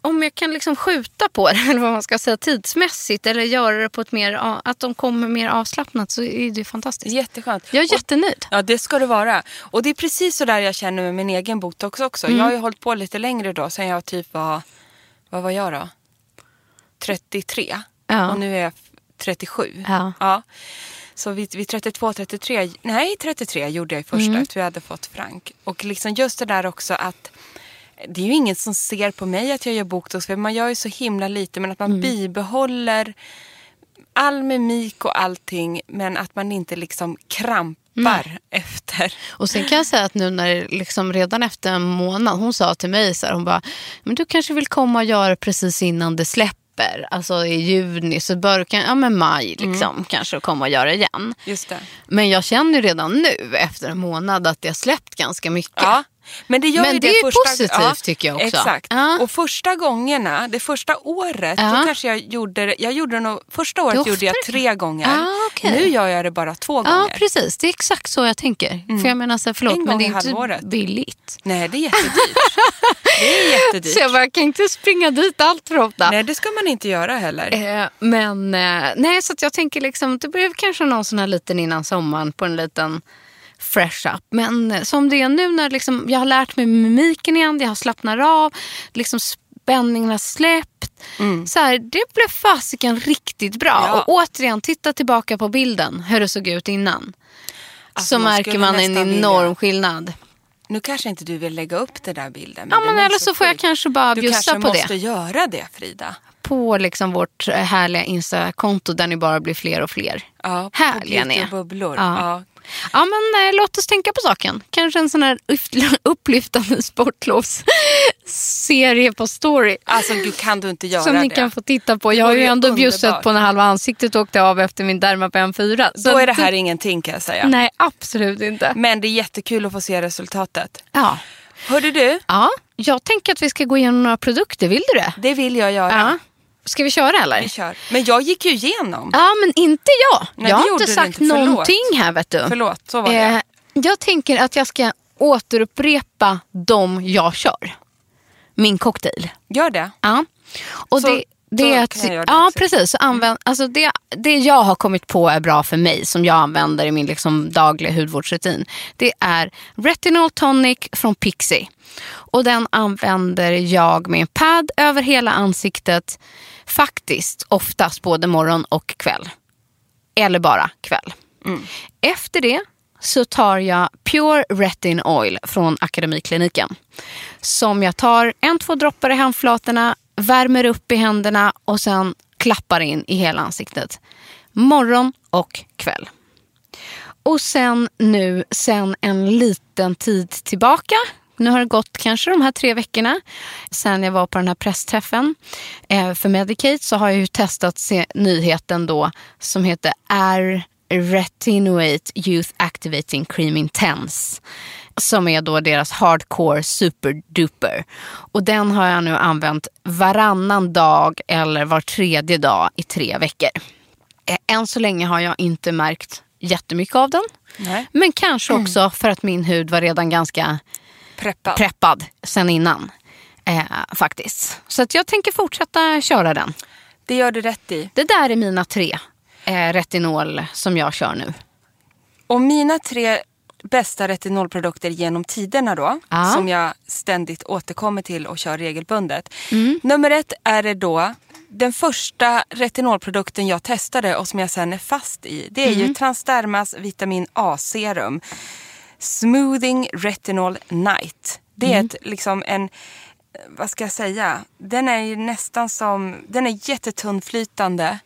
om jag kan liksom skjuta på det, eller vad man ska säga, tidsmässigt eller göra det på ett mer, ja, att de kommer mer avslappnat så är det fantastiskt. Jätteskönt. Jag är jättenöjd. Ja, det ska det vara. Och det är precis så där jag känner med min egen botox också. Mm. Jag har ju hållit på lite längre då, sen jag typ var, vad var jag då? 33. Ja. Och nu är jag 37. Ja. Så vid, vid 32, 33, nej 33 gjorde jag i första Mm. efter vi hade fått Frank. Och liksom just det där också att det är ju ingen som ser på mig att jag gör botox för man gör ju så himla lite men att Mm. man bibehåller all mimik och allting men att man inte liksom krampar efter. Och sen kan jag säga att nu när liksom redan efter en månad, hon sa till mig så här, hon bara, men du kanske vill komma och göra precis innan det släpper. Alltså i juni, så bör kan, ja men maj liksom, kanske komma och göra igen. Just det. Men jag känner redan nu efter en månad att det har släppt ganska mycket. Ja. Men det, gör Men ju det det, är ju första, positivt, tycker jag också. Exakt. Ja. Och första gångerna, det första året, Ja. då kanske jag gjorde jag gjorde nog, första året gjorde jag tre gånger. Ah, okej. Nu gör jag det bara två Ja, gånger. precis. Det är exakt så jag tänker. För jag menar, så förlåt, En men det är inte halvåret. billigt. Nej, det är jättedyrt. det är jättedyrt. Så jag bara, kan inte springa dit allt för ofta. Nej, det ska man inte göra heller. Eh, men eh, nej, så jag tänker liksom, det blev kanske någon sån här liten innan sommaren på en liten fresh up. Men eh, som det är nu när liksom, jag har lärt mig mimiken igen, jag har slappnat av, liksom spänningen har släppt. Så här, det blev fasiken riktigt bra. Mm. Ja. Och återigen, titta tillbaka på bilden, hur det såg ut innan. Alltså, så man märker man en enorm vilja- skillnad. Nu kanske inte du vill lägga upp den där bilden. Ja, den men eller så får jag kanske bara Du bjussa kanske på måste det. göra det, Frida. På liksom vårt eh, härliga Insta-konto där ni bara blir fler och fler. Ja, Härliga ni är. bubblor. Ja. Ja. Ja, men eh, låt oss tänka på saken. Kanske en sån här upp- upplyftande sportlovsserie på story. Alltså, gud, kan du inte göra Som ni det? kan få titta på. Jag har ju ändå bjussat på när halva ansiktet åkte av efter min Dermapen 4. Så Då är det här ingenting kan jag säga. Nej, absolut inte. Men det är jättekul att få se resultatet. Ja. Hörde du? ja, jag tänker att vi ska gå igenom några produkter. Vill du det? Det vill jag göra. Ja. Ska vi köra eller? Vi kör. Men jag gick ju igenom. Ja, men inte jag. Nej, jag har inte sagt inte. Någonting här vet du. Förlåt, så var det. Eh, jag tänker att jag ska återupprepa de jag kör. Min cocktail. Gör det. Ja. Och Så- det, det är att, det ja, också. precis. Så använd, alltså det, det jag har kommit på är bra för mig, som jag använder i min liksom dagliga hudvårdsrutin, det är Retinol Tonic från Pixie. Och den använder jag med en pad över hela ansiktet, faktiskt oftast både morgon och kväll. Eller bara kväll. Efter det så tar jag Pure Retin Oil från Akademikliniken. Som jag tar en, två droppar i handflatorna, värmer upp i händerna och sen klappar in i hela ansiktet. Morgon och kväll. Och sen nu, sen en liten tid tillbaka, nu har det gått kanske de här tre veckorna sen jag var på den här pressträffen eh, för Medicate så har jag ju testat se, nyheten då som heter R Retinoate Youth Activating Cream Intense som är då deras hardcore superduper. Och den har jag nu använt varannan dag eller var tredje dag i tre veckor. Eh, Än så länge har jag inte märkt jättemycket av den. Nej. Men kanske också för att min hud var redan ganska Preppad. preppad sen innan. Eh, faktiskt. Så att jag tänker fortsätta köra den. det gör du rätt i. Det där är mina tre eh, retinol som jag kör nu. Och mina tre bästa retinolprodukter genom tiderna då, Ja. som jag ständigt återkommer till och kör regelbundet. Mm. Nummer ett är det då den första retinolprodukten jag testade och som jag sen är fast i. Det är Mm. ju Transdermas vitamin A-serum. Smoothing Retinol Night. Det är Mm. ett, liksom en, vad ska jag säga, den är ju nästan som, den är jättetunnflytande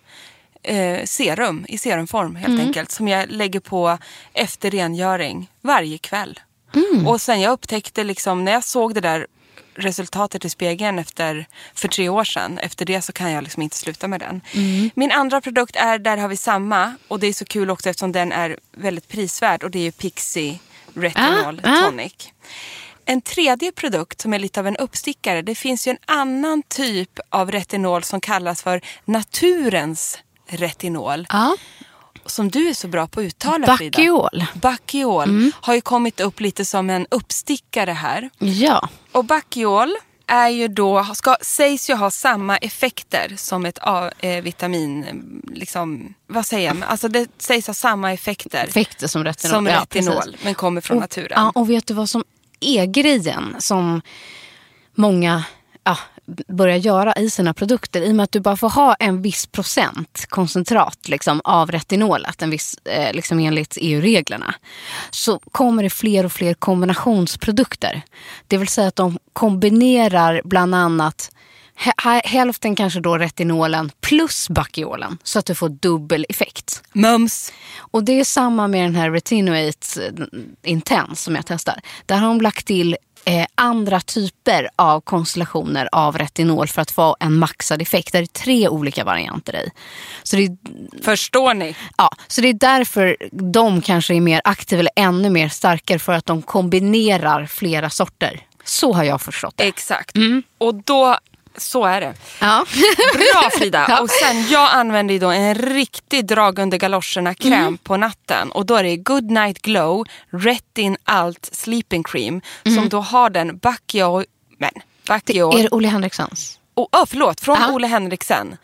eh, serum i serumform helt Mm. enkelt. Som jag lägger på efter rengöring varje kväll. Mm. Och sen jag upptäckte liksom, när jag såg det där resultatet i spegeln efter, för tre år sedan. Efter det så kan jag liksom inte sluta med den. Mm. Min andra produkt är, där har vi samma. Och det är så kul också eftersom den är väldigt prisvärd. Och det är ju Pixie Retinol Ah, ah. Tonic. en tredje produkt som är lite av en uppstickare. Det finns ju en annan typ av retinol som kallas för naturens retinol. Ja. Som du är så bra på att uttala Frida. Bakiol. Bakiol har ju kommit upp lite som en uppstickare här. Ja. Och Bakiol är ju då, ska, sägs ju ha samma effekter som ett A-vitamin. Liksom, vad säger jag? Alltså det sägs ha samma effekter Effekter som retinol. som Ja, retinol. precis. men kommer från och, naturen. Ja, och vet du vad som är grejen som många ja, börjar göra i sina produkter? I och med att du bara får ha en viss procent koncentrat liksom, av retinolet, en viss, eh, liksom enligt EU-reglerna, så kommer det fler och fler kombinationsprodukter. Det vill säga att de kombinerar bland annat hä- hälften kanske då retinolen plus bakiolen så att du får dubbel effekt. Mums. Och det är samma med den här Retinoate eh, Intense som jag testar. Där har de lagt till eh, andra typer av konstellationer av retinol för att få en maxad effekt. Det är tre olika varianter i. Så det, är, Förstår ni? ja, så det är därför de kanske är mer aktiva eller ännu mer starkare för att de kombinerar flera sorter. Så har jag förstått det. Exakt. Och då, så är det. Ja. Bra Frida! Ja. Och sen, jag använder ju då en riktig drag under galoscherna kräm Mm. på natten. Och då är det Good Night Glow Retin Alt Sleeping Cream. Som då har den Bacchio... Men, Bacchio... Mm. Är det Olle Henriksons? oh, oh, förlåt, från Ja. Ole Henriksen.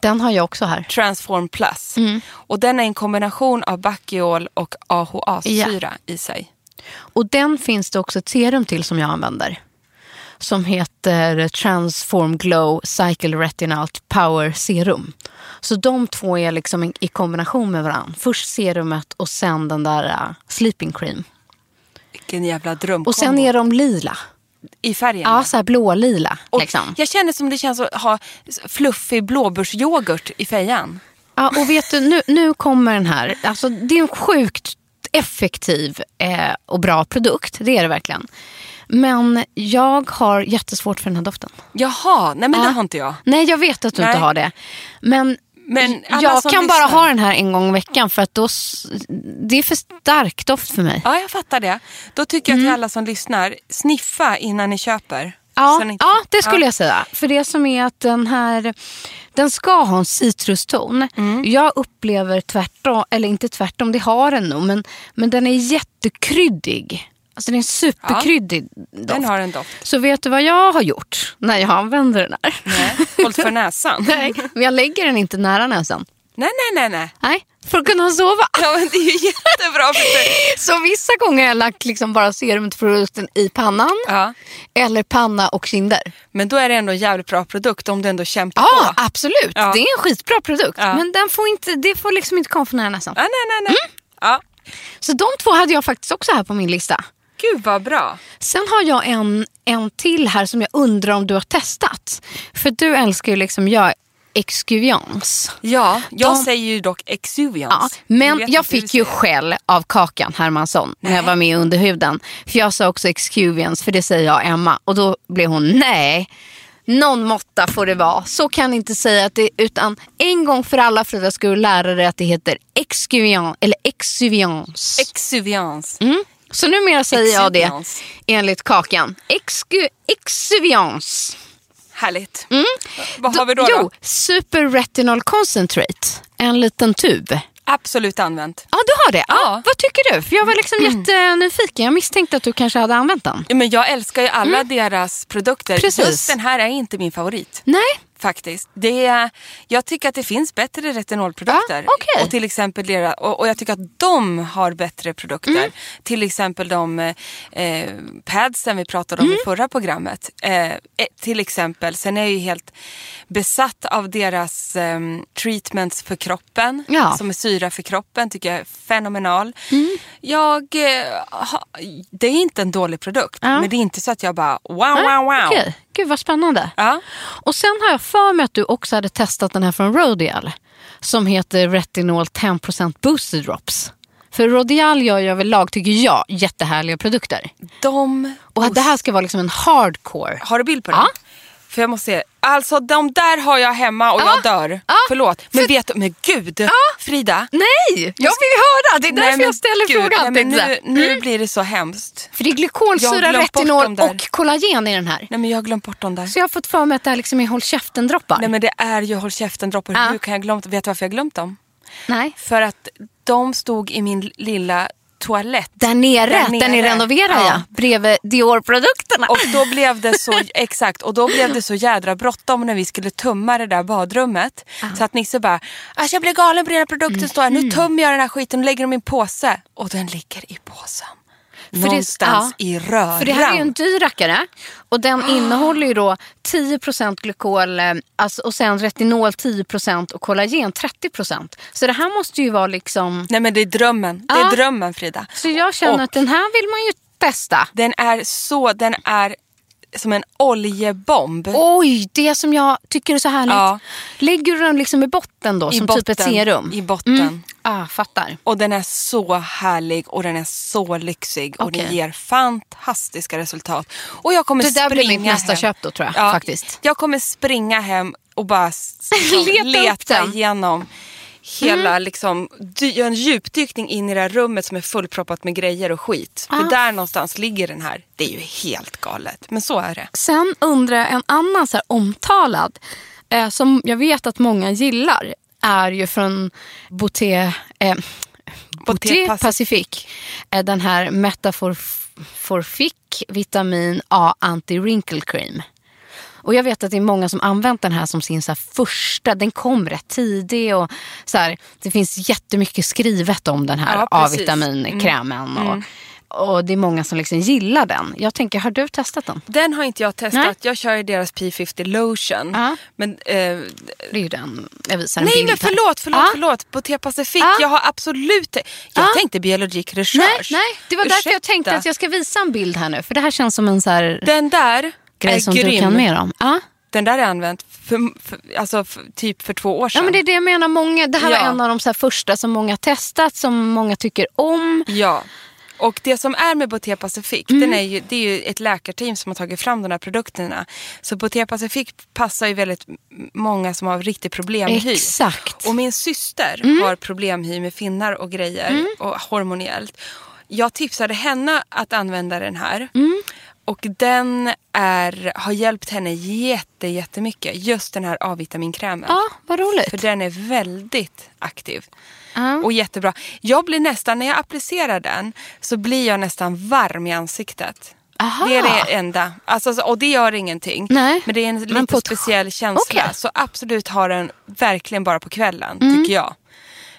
Den har jag också här. Transform Plus. Mm. Och den är en kombination av Bacchiol och AHA-syra i sig. Och den finns det också ett serum till som jag använder. Som heter Transform Glow Cycle Retinalt Power Serum. Så de två är liksom i kombination med varandra. Först serumet och sen den där uh, sleeping cream. Vilken jävla drömkombo. Och sen är de lila. I färgen. Ja, så här blålila. Liksom. Jag känner som det känns att ha fluffig blåbärsyoghurt i fejan. Ja, och vet du, nu, nu kommer den här. Alltså, det är en sjukt effektiv eh, och bra produkt. Det är det verkligen. Men jag har jättesvårt för den här doften. Jaha, nej men Ja. det har inte jag. Nej, jag vet att du Nej. inte har det. Men, Men jag kan bara ha den här en gång i veckan för att då, det är för stark doft för mig. Ja, jag fattar det. Då tycker jag till alla som lyssnar, sniffa innan ni köper. Mm. Ja, inte- ja, det skulle Ja. jag säga. För det som är att den här, den ska ha en citruston. Mm. Jag upplever tvärtom, eller inte tvärtom, det har den nog, men, men den är jättekryddig. Alltså det är en superkryddig doft. Den har en doft. Så vet du vad jag har gjort när jag använder den här? Nej, hållt för näsan. Nej, men jag lägger den inte nära näsan. nej, nej, nej. nej. Nej, för att kunna sova. Ja, men det är ju jättebra. För det. Så vissa gånger har jag lagt liksom bara serumprodukten i pannan. Ja. Eller panna och kinder. Men då är det ändå en jävligt bra produkt om du ändå kämpar Ja, på. absolut. Ja. Det är en skitbra produkt. Ja. Men den får inte, det får liksom inte komma för nära näsan. Ja, nej, nej, nej. Mm. Ja. Så de två hade jag faktiskt också här på min lista. Gud vad bra. Sen har jag en, en till här som jag undrar om du har testat. För du älskar ju liksom jag excuviance. Ja, jag De- säger ju dock Ja, exuviance. men jag hur fick ju skäll av Kakan Hermansson när jag var med under huden. För jag sa också excuviance, för det säger jag Emma. Och då blev hon, nej, någon måtta får det vara. Så kan inte säga att det, utan en gång för alla Frida ska du lära dig att det heter excuviance, eller exuviance. Exuviance. Mm. Så numera säger jag det Exuviance. enligt Kakan. Excu, exuviance. Härligt. Vad har vi då? Mm. Jo, då? Super Retinol Concentrate. En liten tub. Absolut använt. Ja, du har det. Ja. Ja. Vad tycker du? För jag var liksom jättenyfiken. Jag misstänkte att du kanske hade använt den. Ja, Men jag älskar ju alla deras produkter. Mm. Precis. Just den här är inte min favorit. Nej. Faktiskt. Det är, jag tycker att det finns bättre retinolprodukter. Ja, okej. och, till exempel deras, och, och jag tycker att de har bättre produkter. Mm. Till exempel de eh, padsen vi pratade om Mm. i förra programmet. Eh, eh, till exempel. Sen är jag ju helt besatt av deras eh, treatments för kroppen. Ja. Mm. Som är syra för kroppen. Tycker jag är fenomenal. Jag, eh, ha, det är inte en dålig produkt. Ja. Men det är inte så att jag bara wow, wow, wow. Okej. Gud vad spännande. Ja. Och sen har jag för mig att du också hade testat den här från Rodial. Som heter Retinol 10% Booster Drops. För Rodial gör ju överlag, tycker jag, jättehärliga produkter. De... Och att det här ska vara liksom en hardcore. Har du bild på den? Ja. För jag måste se. Alltså de där har jag hemma och Ja. jag dör. Ja. Förlåt. Men vet du, men gud. Frida. Nej, jag vill höra. Det är därför men jag ställer gud, frågan. Nej, men nu, nu blir det så hemskt. För det är glykolsyra, har retinol och kollagen i den här. Nej men jag har glömt bort dem där. Så jag har fått för mig att det här liksom är håll käften-droppar. Nej men det är ju håll käften-droppar. Hur kan jag glömt Vet du varför jag glömt dem? Nej. För att de stod i min lilla toalett. Där nere, Där nere. ni renoverar ja. Ja. Bredvid Dior-produkterna. Och då blev det så, exakt, och då blev det så jädra bråttom när vi skulle tumma det där badrummet. Så att Nisse bara, alltså jag blir galen på dina produkter Mm. står här. Nu tömmer jag den här skiten och lägger dem i en påse. Och den ligger i påsen. Det- Någonstans ja. i röran. För det här är ju en dyr rackare. Och den innehåller ju då 10% glykol eh, alltså, och sen retinol 10% och kollagen 30%. Så det här måste ju vara liksom... Nej men det är drömmen. Det Ja. är drömmen Frida. Så jag känner Och- att den här vill man ju testa. Den är så, den är som en oljebomb. Oj, det som jag tycker är så härligt. Ja. Lägger du den liksom i botten då, I som botten, typ ett serum? I botten. Mm. Ah, fattar. Och den är så härlig och den är så lyxig och den ger fantastiska resultat. Och jag kommer Det där blir mitt nästa hem. köp då, tror jag, faktiskt. Jag kommer springa hem och bara liksom Leta leta igenom hela, liksom, dy- göra en djupdykning in i det här rummet som är fullproppat med grejer och skit. Ah. För där någonstans ligger den här. Det är ju helt galet, men så är det. Sen undrar jag, en annan så omtalad, eh, som jag vet att många gillar, är ju från Boté, eh, Boté Pacific. Pacific. Eh, den här Metaforfic Vitamin A Anti-Wrinkle Cream. Och jag vet att det är många som använt den här som sin så här första, den kom rätt tidig och så här, det finns jättemycket skrivet om den här Ja. A-vitaminkrämen. Och, och det är många som liksom gillar den. Jag tänker, har du testat den? Den har inte jag testat. Nej. Jag kör ju deras P50 lotion. Ja. Men, eh, Det är ju den, jag visar en nej bild men här. förlåt, förlåt, Ja. förlåt. Boté Pacific, Ja. jag har absolut... Jag Ja. tänkte Biologic Research. Nej, nej, det var därför jag Ursäkta. tänkte att jag ska visa en bild här nu. För det här känns som en så här Den där grej är som grym. du kan mer om. Ja. Den där är använt för, för, alltså, för, typ för två år sedan. ja, men det är det jag menar. Många, det här Ja. var en av de så första som många testat, som många tycker om. Ja. Och det som är med Boté Pacific, Mm. den är ju, det är ju ett läkarteam som har tagit fram de här produkterna. Så Boté Pacific passar ju väldigt många som har riktig problemhy. Exakt. Och min syster Mm. har problemhy med finnar och grejer och hormoniellt. Jag tipsade henne att använda den här. Mm. Och den är, har hjälpt henne jätte, jättemycket. Just den här A-vitaminkrämen. Ja, vad roligt. För den är väldigt aktiv. Ja. Och jättebra. Jag blir nästan, när jag applicerar den så blir jag nästan varm i ansiktet. Aha. Det är det enda. Alltså, så- och det gör ingenting. Nej, Men det är en lite på speciell känsla. Okej. Så absolut har den verkligen bara på kvällen, Mm. tycker jag.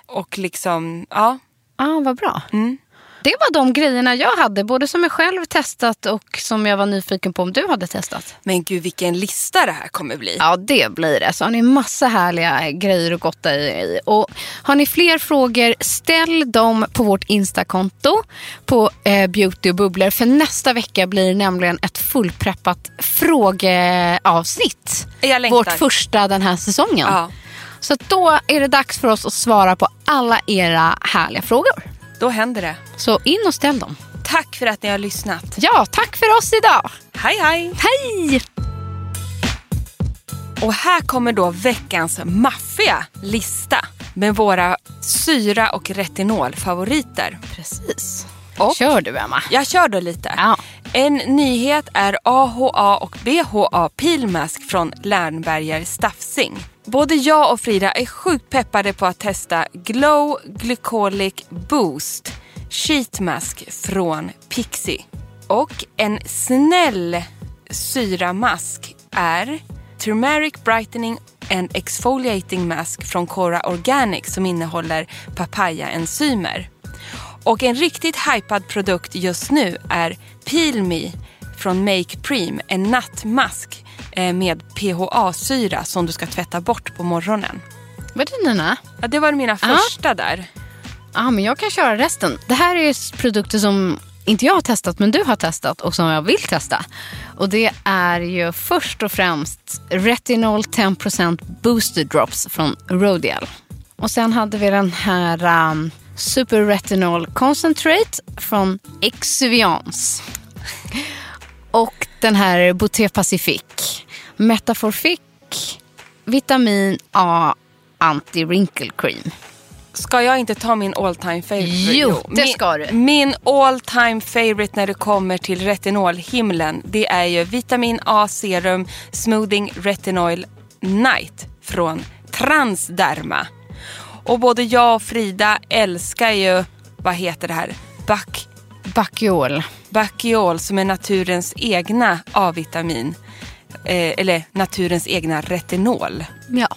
Och liksom, ja. Ja, vad bra. Mm. Det var de grejerna jag hade, både som jag själv testat och som jag var nyfiken på om du hade testat. Men gud vilken lista det här kommer bli. Ja, det blir det. Så har ni massa härliga grejer att gotta i. Och har ni fler frågor, ställ dem på vårt Instakonto på eh, Beauty och bubblor. För nästa vecka blir det nämligen ett fullpreppat frågeavsnitt. Jag längtar. Vårt första den här säsongen. Ja. Så då är det dags för oss att svara på alla era härliga frågor. Då händer det. Så in och ställ dem. Tack för att ni har lyssnat. Ja, tack för oss idag. Hej hej! Hej! Och här kommer då veckans maffiga lista med våra syra och retinolfavoriter. Precis. Och- Kör du, Emma. Jag kör då lite. Ja. En nyhet är AHA och BHA Pilmask från Lernberger Staffsing. Både jag och Frida är sjukt peppade på att testa Glow Glycolic Boost Sheetmask från Pixie. Och en snäll syramask är Turmeric Brightening and Exfoliating Mask från Cora Organic som innehåller papaya-enzymer. Och en riktigt hypad produkt just nu är Peel Me från Make Preem. En nattmask med PHA-syra som du ska tvätta bort på morgonen. Var det dina? Ja, det var mina första där. Ja, men jag kan köra resten. Det här är produkter som inte jag har testat, men du har testat och som jag vill testa. Och det är ju först och främst Retinol 10% Booster Drops från Rodial. Och sen hade vi den här um, Super Retinol Concentrate från Exuviance. Och den här Boté Pacific Metaforfic vitamin A anti-wrinkle cream. Ska jag inte ta min all time favorite? Jo, det min, ska du. Min all time favorite när det kommer till retinolhimlen det är ju vitamin A serum smoothing retinol night från Transderma. Och både jag och Frida älskar ju, vad heter det här, Back, Bakiol. Bakiol som är naturens egna A-vitamin. Eh, eller naturens egna retinol. Ja.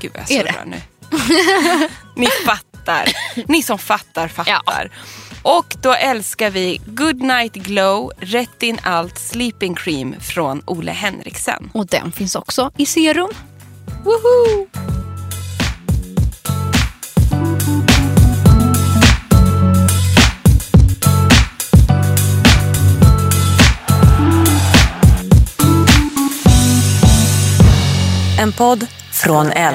Gud vad jag surrar nu. Ni fattar. Ni som fattar fattar. Och då älskar vi Good Night Glow Retin Alt Sleeping Cream från Ole Henriksen. Och den finns också i serum. Woho! En podd från L.